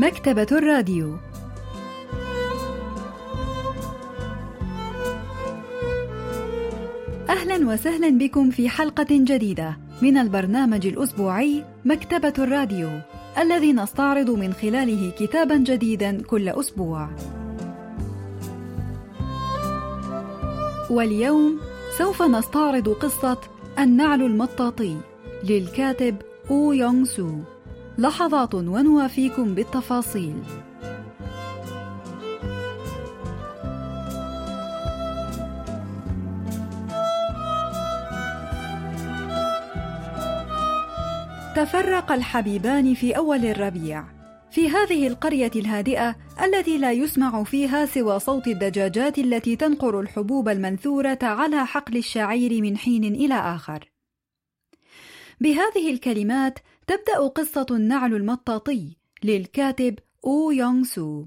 مكتبة الراديو أهلا وسهلا بكم في حلقة جديدة من البرنامج الأسبوعي مكتبة الراديو الذي نستعرض من خلاله كتابا جديدا كل أسبوع. واليوم سوف نستعرض قصة النعل المطاطي للكاتب أو يونغ سو. لحظات ونوافيكم بالتفاصيل. تفرق الحبيبان في أول الربيع في هذه القرية الهادئة التي لا يسمع فيها سوى صوت الدجاجات التي تنقر الحبوب المنثورة على حقل الشعير من حين إلى آخر. بهذه الكلمات تبدأ قصة النعل المطاطي للكاتب أو يونغ سو.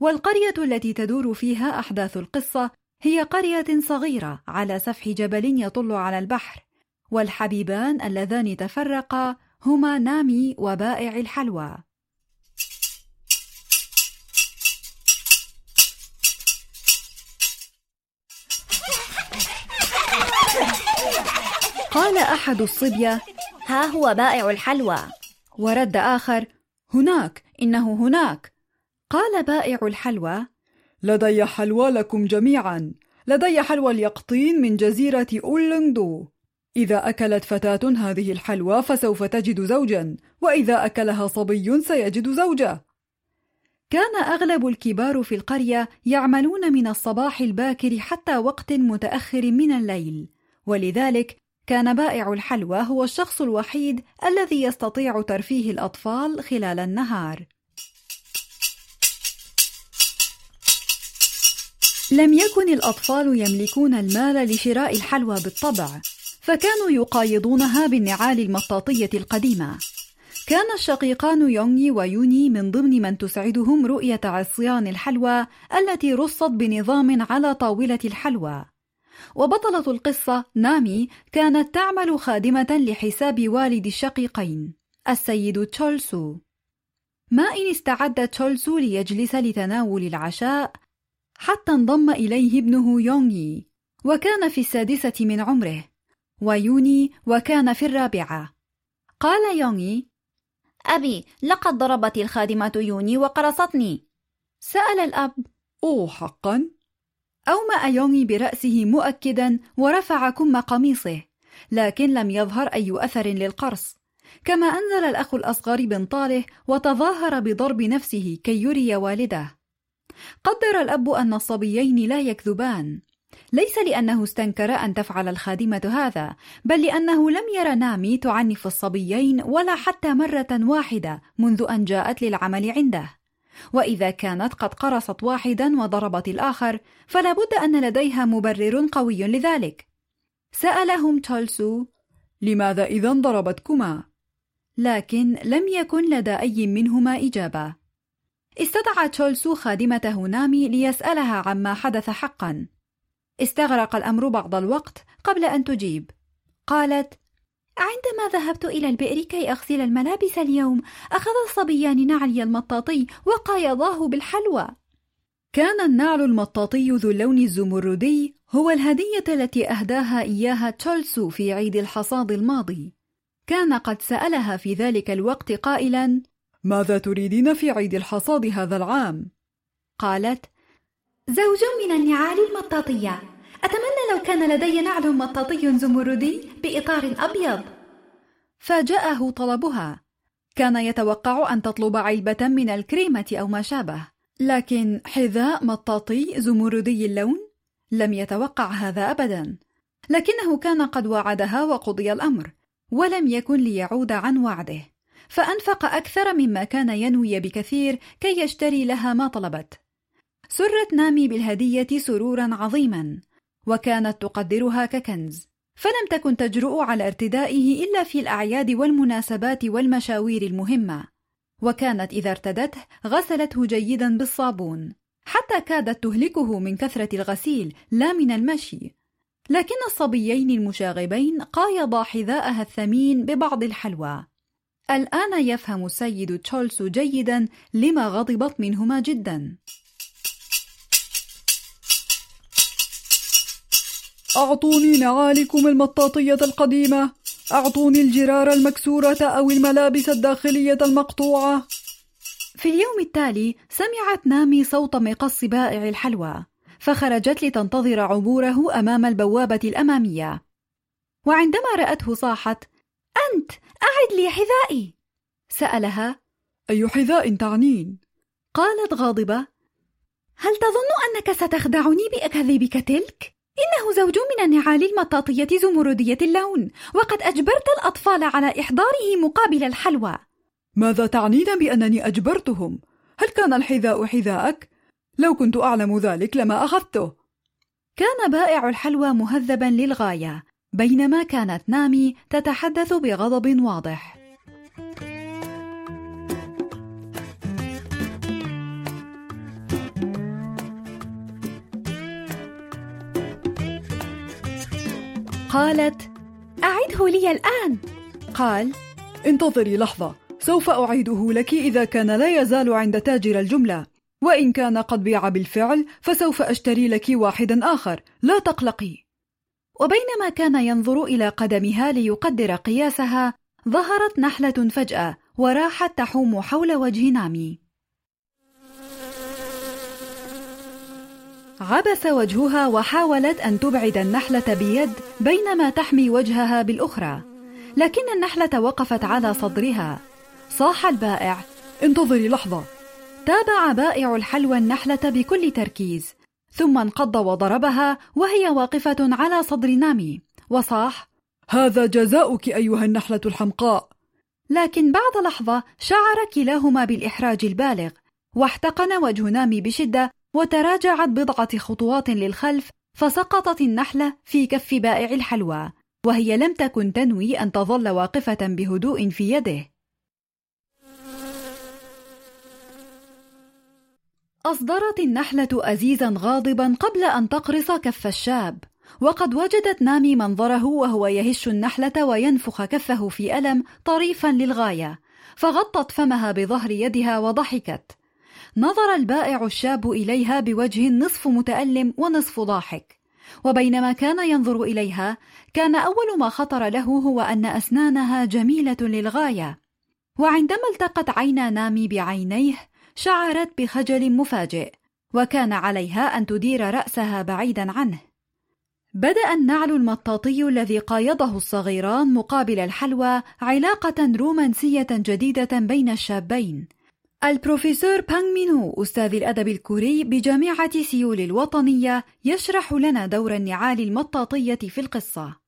والقرية التي تدور فيها أحداث القصة هي قرية صغيرة على سفح جبل يطل على البحر، والحبيبان اللذان تفرقا هما نامي وبائع الحلوى. قال أحد الصبية: ها هو بائع الحلوى. ورد آخر: هناك، إنه هناك. قال بائع الحلوى: لدي حلوى لكم جميعا. لدي حلوى اليقطين من جزيرة أولندو. إذا أكلت فتاة هذه الحلوى فسوف تجد زوجا، وإذا أكلها صبي سيجد زوجة. كان أغلب الكبار في القرية يعملون من الصباح الباكر حتى وقت متأخر من الليل، ولذلك كان بائع الحلوى هو الشخص الوحيد الذي يستطيع ترفيه الأطفال خلال النهار. لم يكن الأطفال يملكون المال لشراء الحلوى بالطبع، فكانوا يقايضونها بالنعال المطاطية القديمة. كان الشقيقان يونغي ويوني من ضمن من تسعدهم رؤية عصيان الحلوى التي رصت بنظام على طاولة الحلوى. وبطلة القصة نامي كانت تعمل خادمة لحساب والد الشقيقين السيد تشولسو. ما إن استعد تشولسو ليجلس لتناول العشاء حتى انضم إليه ابنه يونغي وكان في السادسة من عمره ويوني وكان في الرابعة. قال يونغي أبي لقد ضربت الخادمة يوني وقرصتني. سأل الأب أوه حقا؟ أومأ يونغي برأسه مؤكدا ورفع كم قميصه لكن لم يظهر أي أثر للقرص. كما أنزل الأخ الأصغر بنطاله وتظاهر بضرب نفسه كي يري والده قدر الأب أن الصبيين لا يكذبان. ليس لأنه استنكر أن تفعل الخادمة هذا بل لأنه لم ير نامي تعنف الصبيين ولا حتى مرة واحدة منذ أن جاءت للعمل عنده. وإذا كانت قد قرصت واحدا وضربت الآخر فلا بد أن لديها مبرر قوي لذلك. سألهم تشولسو لماذا إذا ضربتكما؟ لكن لم يكن لدى أي منهما إجابة. استدعى تشولسو خادمته نامي ليسألها عما حدث حقا. استغرق الأمر بعض الوقت قبل أن تجيب. قالت عندما ذهبت إلى البئر كي أغسل الملابس اليوم أخذ الصبيان نعلي المطاطي وقايضاه بالحلوى. كان النعل المطاطي ذو اللون الزمردي هو الهدية التي أهداها إياها تشولسو في عيد الحصاد الماضي. كان قد سألها في ذلك الوقت قائلا ماذا تريدين في عيد الحصاد هذا العام؟ قالت زوج من النعال المطاطية. أتمنى لو كان لدي نعل مطاطي زمردي بإطار أبيض. فاجأه طلبها. كان يتوقع أن تطلب علبة من الكريمة أو ما شابه. لكن حذاء مطاطي زمردي اللون لم يتوقع هذا أبدا. لكنه كان قد وعدها وقضي الأمر ولم يكن ليعود عن وعده. فأنفق أكثر مما كان ينوي بكثير كي يشتري لها ما طلبت. سرت نامي بالهدية سرورا عظيما. وكانت تقدرها ككنز. فلم تكن تجرؤ على ارتدائه إلا في الأعياد والمناسبات والمشاوير المهمة. وكانت إذا ارتدته غسلته جيدا بالصابون. حتى كادت تهلكه من كثرة الغسيل لا من المشي. لكن الصبيين المشاغبين قايضا حذاءها الثمين ببعض الحلوى. الآن يفهم السيد تشولسو جيدا لما غضبت منهما جدا. أعطوني نعالكم المطاطية القديمة أعطوني الجرار المكسورة أو الملابس الداخلية المقطوعة في اليوم التالي سمعت نامي صوت مقص بائع الحلوى فخرجت لتنتظر عبوره أمام البوابة الأمامية وعندما رأته صاحت أنت أعد لي حذائي سألها أي حذاء تعنين؟ قالت غاضبة هل تظن أنك ستخدعني بأكاذيبك تلك؟ إنه زوج من النعال المطاطية زمردية اللون وقد أجبرت الأطفال على إحضاره مقابل الحلوى ماذا تعنين بأنني أجبرتهم؟ هل كان الحذاء حذاءك؟ لو كنت أعلم ذلك لما أخذته كان بائع الحلوى مهذبا للغاية بينما كانت نامي تتحدث بغضب واضح قالت أعده لي الآن. قال انتظري لحظة سوف أعيده لك إذا كان لا يزال عند تاجر الجملة. وإن كان قد بيع بالفعل فسوف أشتري لك واحدا آخر. لا تقلقي. وبينما كان ينظر إلى قدمها ليقدر قياسها ظهرت نحلة فجأة وراحت تحوم حول وجه نامي. عبس وجهها وحاولت أن تبعد النحلة بيد بينما تحمي وجهها بالأخرى. لكن النحلة وقفت على صدرها. صاح البائع. انتظري لحظة. تابع بائع الحلوى النحلة بكل تركيز. ثم انقض وضربها وهي واقفة على صدر نامي. وصاح. هذا جزاؤك أيها النحلة الحمقاء. لكن بعد لحظة شعر كلاهما بالإحراج البالغ. واحتقن وجه نامي بشدة وتراجعت بضعة خطوات للخلف فسقطت النحلة في كف بائع الحلوى وهي لم تكن تنوي أن تظل واقفة بهدوء في يده. أصدرت النحلة أزيزا غاضبا قبل أن تقرص كف الشاب وقد وجدت نامي منظره وهو يهش النحلة وينفخ كفه في ألم طريفا للغاية فغطت فمها بظهر يدها وضحكت. نظر البائع الشاب إليها بوجه نصف متألم ونصف ضاحك. وبينما كان ينظر إليها كان أول ما خطر له هو أن أسنانها جميلة للغاية. وعندما التقت عينا نامي بعينيه شعرت بخجل مفاجئ وكان عليها أن تدير رأسها بعيدا عنه. بدأ النعل المطاطي الذي قايضه الصغيران مقابل الحلوى علاقة رومانسية جديدة بين الشابين. البروفيسور بانغ مينو أستاذ الأدب الكوري بجامعة سيول الوطنية يشرح لنا دور النعال المطاطية في القصة.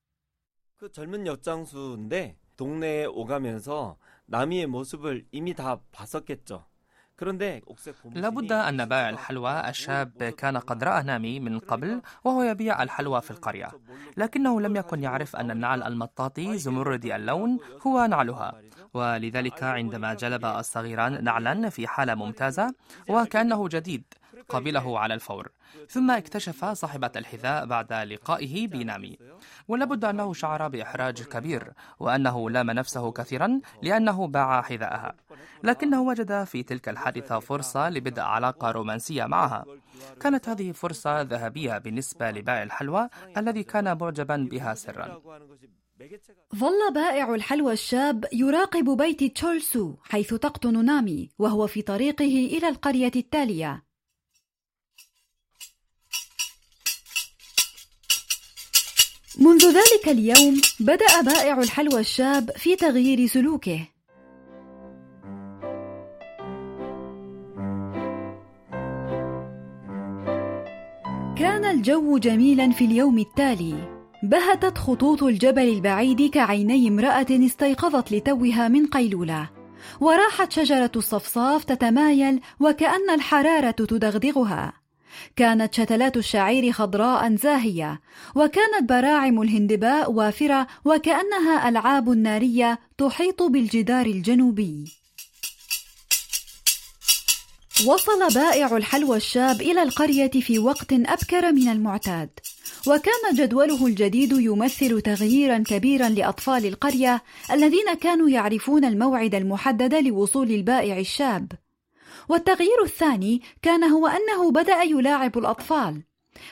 그 젊은 엿장수인데 동네에 오가면서 나미의 모습을 이미 다 봤었겠죠. لابد أن بائع الحلوى الشاب كان قد رأى نامي من قبل وهو يبيع الحلوى في القرية لكنه لم يكن يعرف أن النعل المطاطي زمردي اللون هو نعلها ولذلك عندما جلب الصغيران نعلا في حالة ممتازة وكأنه جديد قبله على الفور. ثم اكتشف صاحبة الحذاء بعد لقائه بنامي. ولابد أنه شعر بإحراج كبير وأنه لام نفسه كثيرا لأنه باع حذاءها. لكنه وجد في تلك الحادثة فرصة لبدء علاقة رومانسية معها. كانت هذه فرصة ذهبية بالنسبة لبائع الحلوى الذي كان معجبا بها سرا. ظل بائع الحلوى الشاب يراقب بيت تشولسو حيث تقطن نامي وهو في طريقه إلى القرية التالية. منذ ذلك اليوم بدأ بائع الحلوى الشاب في تغيير سلوكه. كان الجو جميلا في اليوم التالي. بهتت خطوط الجبل البعيد كعيني امرأة استيقظت لتوها من قيلولة. وراحت شجرة الصفصاف تتمايل وكأن الحرارة تدغدغها. كانت شتلات الشعير خضراء زاهية وكانت براعم الهندباء وافرة وكأنها ألعاب نارية تحيط بالجدار الجنوبي. وصل بائع الحلوى الشاب إلى القرية في وقت أبكر من المعتاد وكان جدوله الجديد يمثل تغييرا كبيرا لأطفال القرية الذين كانوا يعرفون الموعد المحدد لوصول البائع الشاب. والتغيير الثاني كان هو أنه بدأ يلاعب الأطفال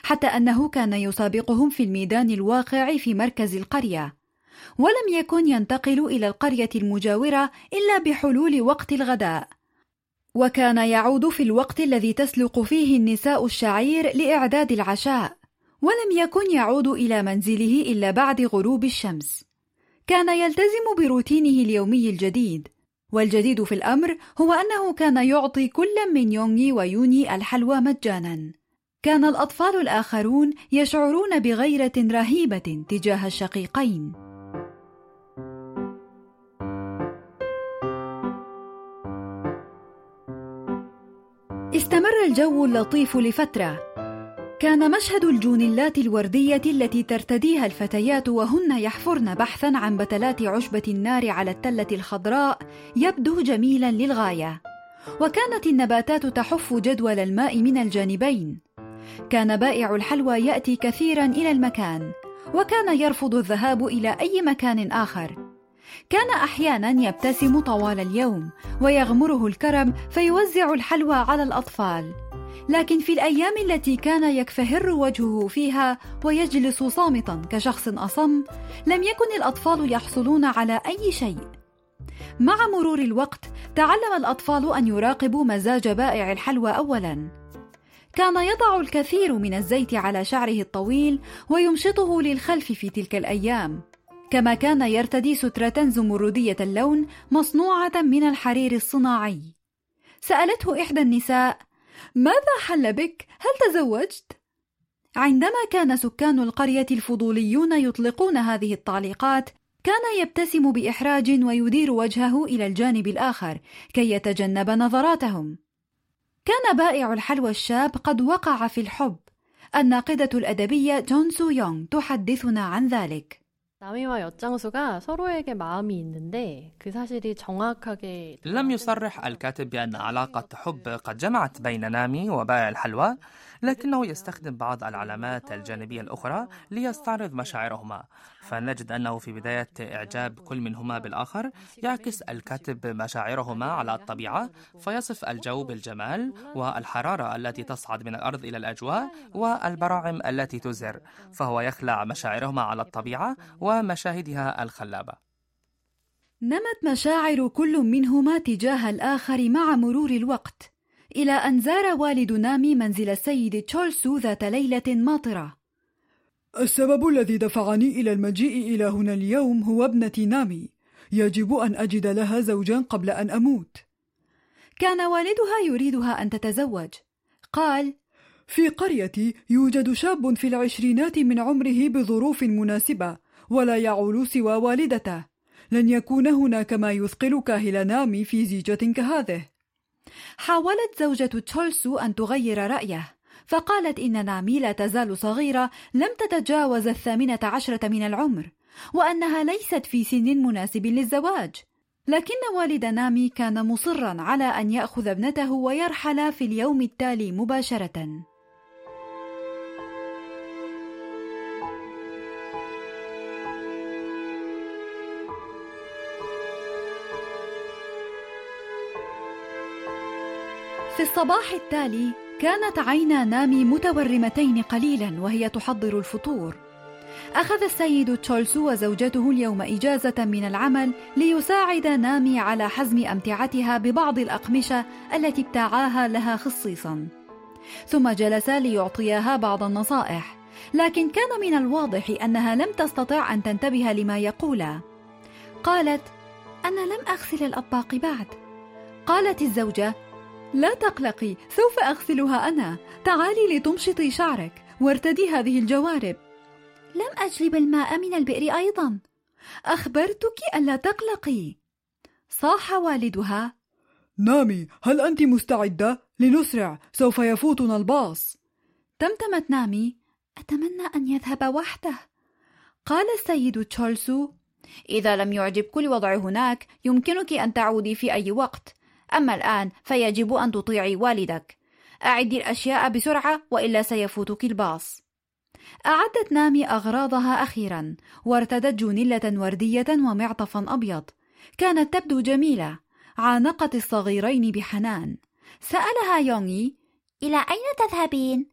حتى أنه كان يسابقهم في الميدان الواقع في مركز القرية ولم يكن ينتقل إلى القرية المجاورة إلا بحلول وقت الغداء. وكان يعود في الوقت الذي تسلق فيه النساء الشعير لإعداد العشاء ولم يكن يعود إلى منزله إلا بعد غروب الشمس. كان يلتزم بروتينه اليومي الجديد والجديد في الأمر هو أنه كان يعطي كل من يونغي ويوني الحلوى مجانا. كان الأطفال الآخرون يشعرون بغيرة رهيبة تجاه الشقيقين. استمر الجو اللطيف لفترة. كان مشهد الجونيلات الوردية التي ترتديها الفتيات وهن يحفرن بحثا عن بتلات عشبة النار على التلة الخضراء يبدو جميلا للغاية. وكانت النباتات تحف جدول الماء من الجانبين. كان بائع الحلوى يأتي كثيرا إلى المكان وكان يرفض الذهاب إلى أي مكان آخر. كان أحيانا يبتسم طوال اليوم ويغمره الكرم فيوزع الحلوى على الأطفال. لكن في الأيام التي كان يكفهر وجهه فيها ويجلس صامتا كشخص أصم لم يكن الأطفال يحصلون على أي شيء. مع مرور الوقت تعلم الأطفال أن يراقبوا مزاج بائع الحلوى اولا. كان يضع الكثير من الزيت على شعره الطويل ويمشطه للخلف في تلك الأيام. كما كان يرتدي سترة زمردية اللون مصنوعة من الحرير الصناعي. سألته إحدى النساء: ماذا حل بك؟ هل تزوجت؟ عندما كان سكان القرية الفضوليون يطلقون هذه التعليقات، كان يبتسم بإحراج ويدير وجهه إلى الجانب الآخر كي يتجنب نظراتهم. كان بائع الحلوى الشاب قد وقع في الحب. الناقدة الأدبية جون سو يونغ تحدثنا عن ذلك. 나미와 엿장수가 서로에게 마음이 있는데 그 사실이 정확하게 لم يصرح الكاتب بأن علاقة حب قد جمعت بين نامي وبائع الحلوى لكنه يستخدم بعض العلامات الجانبية الأخرى ليستعرض مشاعرهما. فنجد أنه في بداية إعجاب كل منهما بالآخر يعكس الكاتب مشاعرهما على الطبيعة فيصف الجو بالجمال والحرارة التي تصعد من الأرض إلى الأجواء والبراعم التي تزهر فهو يخلع مشاعرهما على الطبيعة ومشاهدها الخلابة. نمت مشاعر كل منهما تجاه الآخر مع مرور الوقت. إلى أن زار والد نامي منزل السيد تشولسو ذات ليلة ماطرة. السبب الذي دفعني إلى المجيء إلى هنا اليوم هو ابنتي نامي. يجب أن أجد لها زوجا قبل أن أموت. كان والدها يريدها أن تتزوج. قال في قريتي يوجد شاب في العشرينات من عمره بظروف مناسبة ولا يعول سوى والدته. لن يكون هناك ما يثقل كاهل نامي في زيجة كهذه. حاولت زوجة تشولسو أن تغير رأيه فقالت إن نامي لا تزال صغيرة لم تتجاوز الثامنة عشرة من العمر وأنها ليست في سن مناسب للزواج. لكن والد نامي كان مصرا على أن يأخذ ابنته ويرحل في اليوم التالي مباشرة. في الصباح التالي كانت عينا نامي متورمتين قليلا وهي تحضر الفطور. أخذ السيد تشولسو وزوجته اليوم إجازة من العمل ليساعد نامي على حزم أمتعتها ببعض الأقمشة التي ابتاعاها لها خصيصا. ثم جلسا ليعطياها بعض النصائح لكن كان من الواضح أنها لم تستطع أن تنتبه لما يقولا. قالت أنا لم أغسل الأطباق بعد. قالت الزوجة لا تقلقي سوف أغسلها أنا. تعالي لتمشطي شعرك وارتدي هذه الجوارب. لم أجلب الماء من البئر أيضا. أخبرتك ألا تقلقي. صاح والدها. نامي هل أنت مستعدة؟ لنسرع سوف يفوتنا الباص. تمتمت نامي. أتمنى أن يذهب وحده. قال السيد تشولسو. إذا لم يعجبك الوضع هناك يمكنك أن تعودي في أي وقت. أما الآن فيجب أن تطيعي والدك. أعدي الأشياء بسرعة وإلا سيفوتك الباص. أعدت نامي أغراضها أخيرا وارتدت جونيلة وردية ومعطفا أبيض. كانت تبدو جميلة. عانقت الصغيرين بحنان. سألها يونغي إلى أين تذهبين؟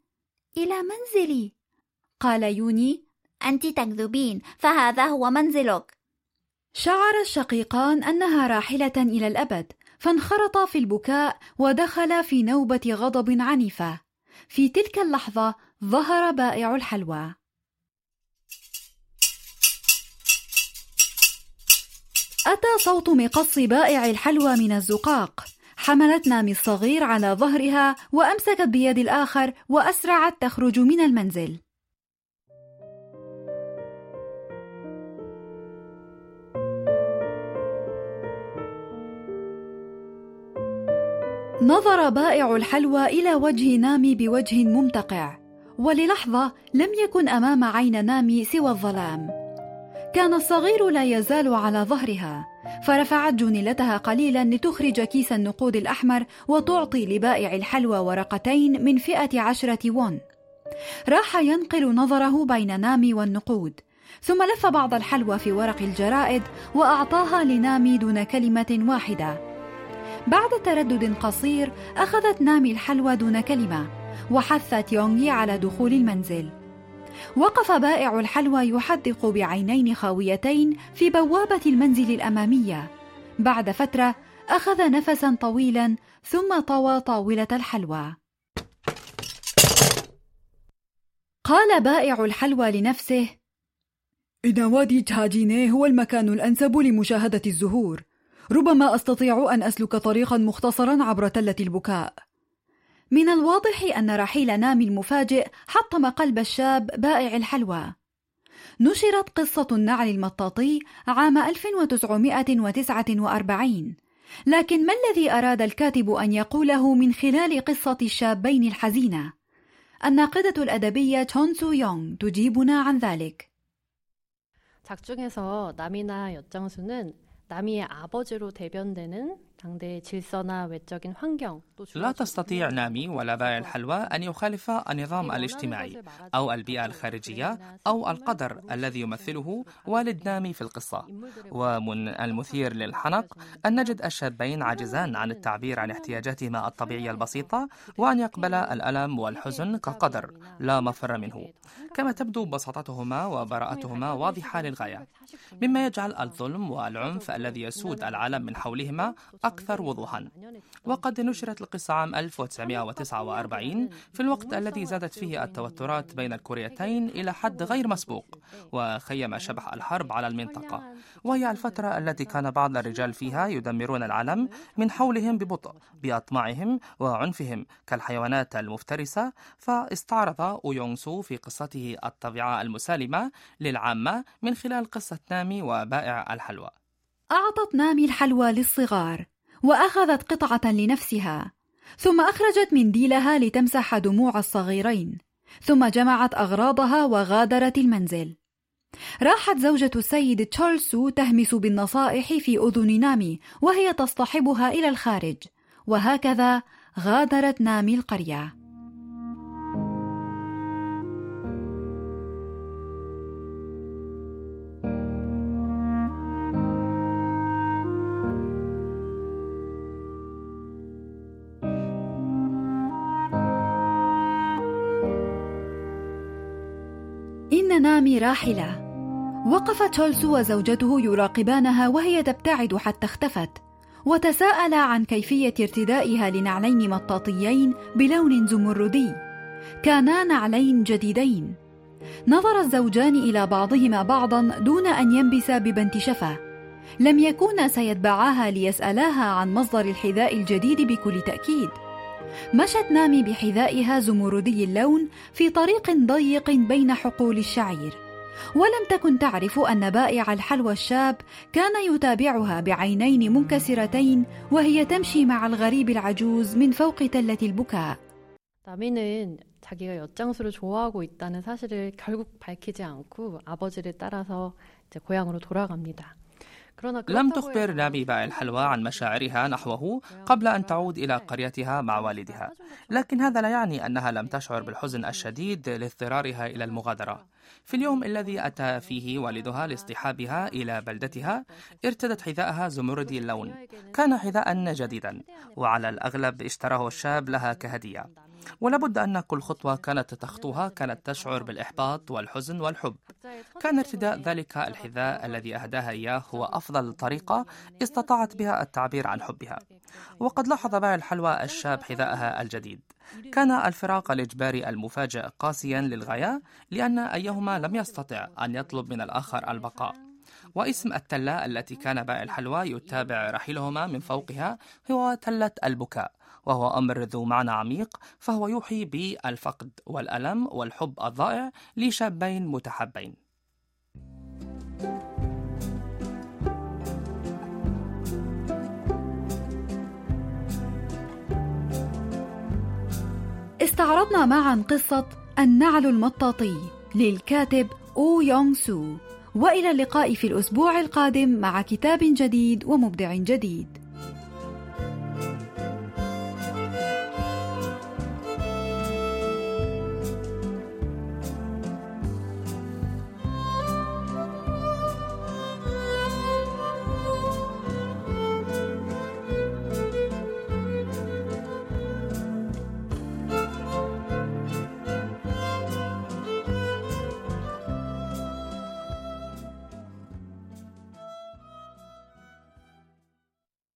إلى منزلي. قال يوني أنت تكذبين فهذا هو منزلك. شعر الشقيقان أنها راحلة إلى الأبد. فانخرطا في البكاء ودخلا في نوبة غضب عنيفة. في تلك اللحظة ظهر بائع الحلوى. أتى صوت مقص بائع الحلوى من الزقاق. حملت نامي الصغير على ظهرها وأمسكت بيد الآخر وأسرعت تخرج من المنزل. نظر بائع الحلوى إلى وجه نامي بوجه ممتقع وللحظة لم يكن أمام عين نامي سوى الظلام. كان الصغير لا يزال على ظهرها فرفعت جنيلتها قليلا لتخرج كيس النقود الأحمر وتعطي لبائع الحلوى ورقتين من فئة عشرة وون راح ينقل نظره بين نامي والنقود ثم لف بعض الحلوى في ورق الجرائد وأعطاها لنامي دون كلمة واحدة. بعد تردد قصير أخذت نامي الحلوى دون كلمة وحثت يونغي على دخول المنزل. وقف بائع الحلوى يحدق بعينين خاويتين في بوابة المنزل الأمامية. بعد فترة أخذ نفسا طويلا ثم طوى طاولة الحلوى. قال بائع الحلوى لنفسه إن وادي تهاجيني هو المكان الأنسب لمشاهدة الزهور. ربما أستطيع أن أسلك طريقا مختصرا عبر تلة البكاء من الواضح أن رحيل نامي المفاجئ حطم قلب الشاب بائع الحلوى نشرت قصة النعل المطاطي عام 1949 لكن ما الذي أراد الكاتب أن يقوله من خلال قصة الشابين الحزينة؟ الناقدة الأدبية تون سو يونغ تجيبنا عن ذلك. 작중에서 남이나 엿장수는 남이의 아버지로 대변되는 لا تستطيع نامي ولا بائع الحلوى أن يخالف النظام الاجتماعي أو البيئة الخارجية أو القدر الذي يمثله والد نامي في القصة. ومن المثير للحنق أن نجد الشابين عاجزان عن التعبير عن احتياجاتهما الطبيعية البسيطة وأن يقبل الألم والحزن كقدر. لا مفر منه. كما تبدو بساطتهما وبراءتهما واضحة للغاية. مما يجعل الظلم والعنف الذي يسود العالم من حولهما أكثر وضوحا. وقد نشرت القصة عام 1949 في الوقت الذي زادت فيه التوترات بين الكوريتين إلى حد غير مسبوق وخيم شبح الحرب على المنطقة. وهي الفترة التي كان بعض الرجال فيها يدمرون العالم من حولهم ببطء بأطماعهم وعنفهم كالحيوانات المفترسة فاستعرض أويونغ في قصته الطبيعة المسالمة للعامة من خلال قصة نامي وبائع الحلوى. أعطت نامي الحلوى للصغار. وأخذت قطعة لنفسها ثم أخرجت منديلها لتمسح دموع الصغيرين ثم جمعت أغراضها وغادرت المنزل. راحت زوجة السيد تشارلسو تهمس بالنصائح في أذن نامي وهي تصطحبها إلى الخارج وهكذا غادرت نامي القرية. نامي راحلة وقف تشولسو وزوجته يراقبانها وهي تبتعد حتى اختفت وتساءلا عن كيفية ارتدائها لنعلين مطاطيين بلون زمردي. كانا نعلين جديدين. نظر الزوجان إلى بعضهما بعضا دون أن ينبسا ببنت شفة لم يكونا سيتبعاها ليسألاها عن مصدر الحذاء الجديد بكل تأكيد. مشت نامي بحذائها زمردي اللون في طريق ضيق بين حقول الشعير ولم تكن تعرف ان بائع الحلوى الشاب كان يتابعها بعينين منكسرتين وهي تمشي مع الغريب العجوز من فوق تله البكاء 나미는 자기가 엿장수를 좋아하고 있다는 사실을 결국 밝히지 않고 아버지를 따라서 이제 고향으로 돌아갑니다. لم تخبر نامي بائع الحلوى عن مشاعرها نحوه قبل أن تعود إلى قريتها مع والدها. لكن هذا لا يعني أنها لم تشعر بالحزن الشديد لاضطرارها إلى المغادرة. في اليوم الذي أتى فيه والدها لاصطحابها إلى بلدتها ارتدت حذاءها زمردي اللون. كان حذاء جديدا. وعلى الأغلب اشتراه الشاب لها كهدية. ولابد أن كل خطوة كانت تخطوها كانت تشعر بالإحباط والحزن والحب. كان ارتداء ذلك الحذاء الذي أهداها إياه هو أفضل طريقة استطاعت بها التعبير عن حبها. وقد لاحظ بائع الحلوى الشاب حذاءها الجديد. كان الفراق الإجباري المفاجئ قاسيا للغاية لأن أيهما لم يستطع أن يطلب من الآخر البقاء. واسم التلة التي كان بائع الحلوى يتابع رحيلهما من فوقها هو تلة البكاء وهو أمر ذو معنى عميق فهو يوحي بالفقد والألم والحب الضائع لشابين متحبين استعرضنا معا قصة النعل المطاطي للكاتب أو يونغ سو. وإلى اللقاء في الأسبوع القادم مع كتاب جديد ومبدع جديد.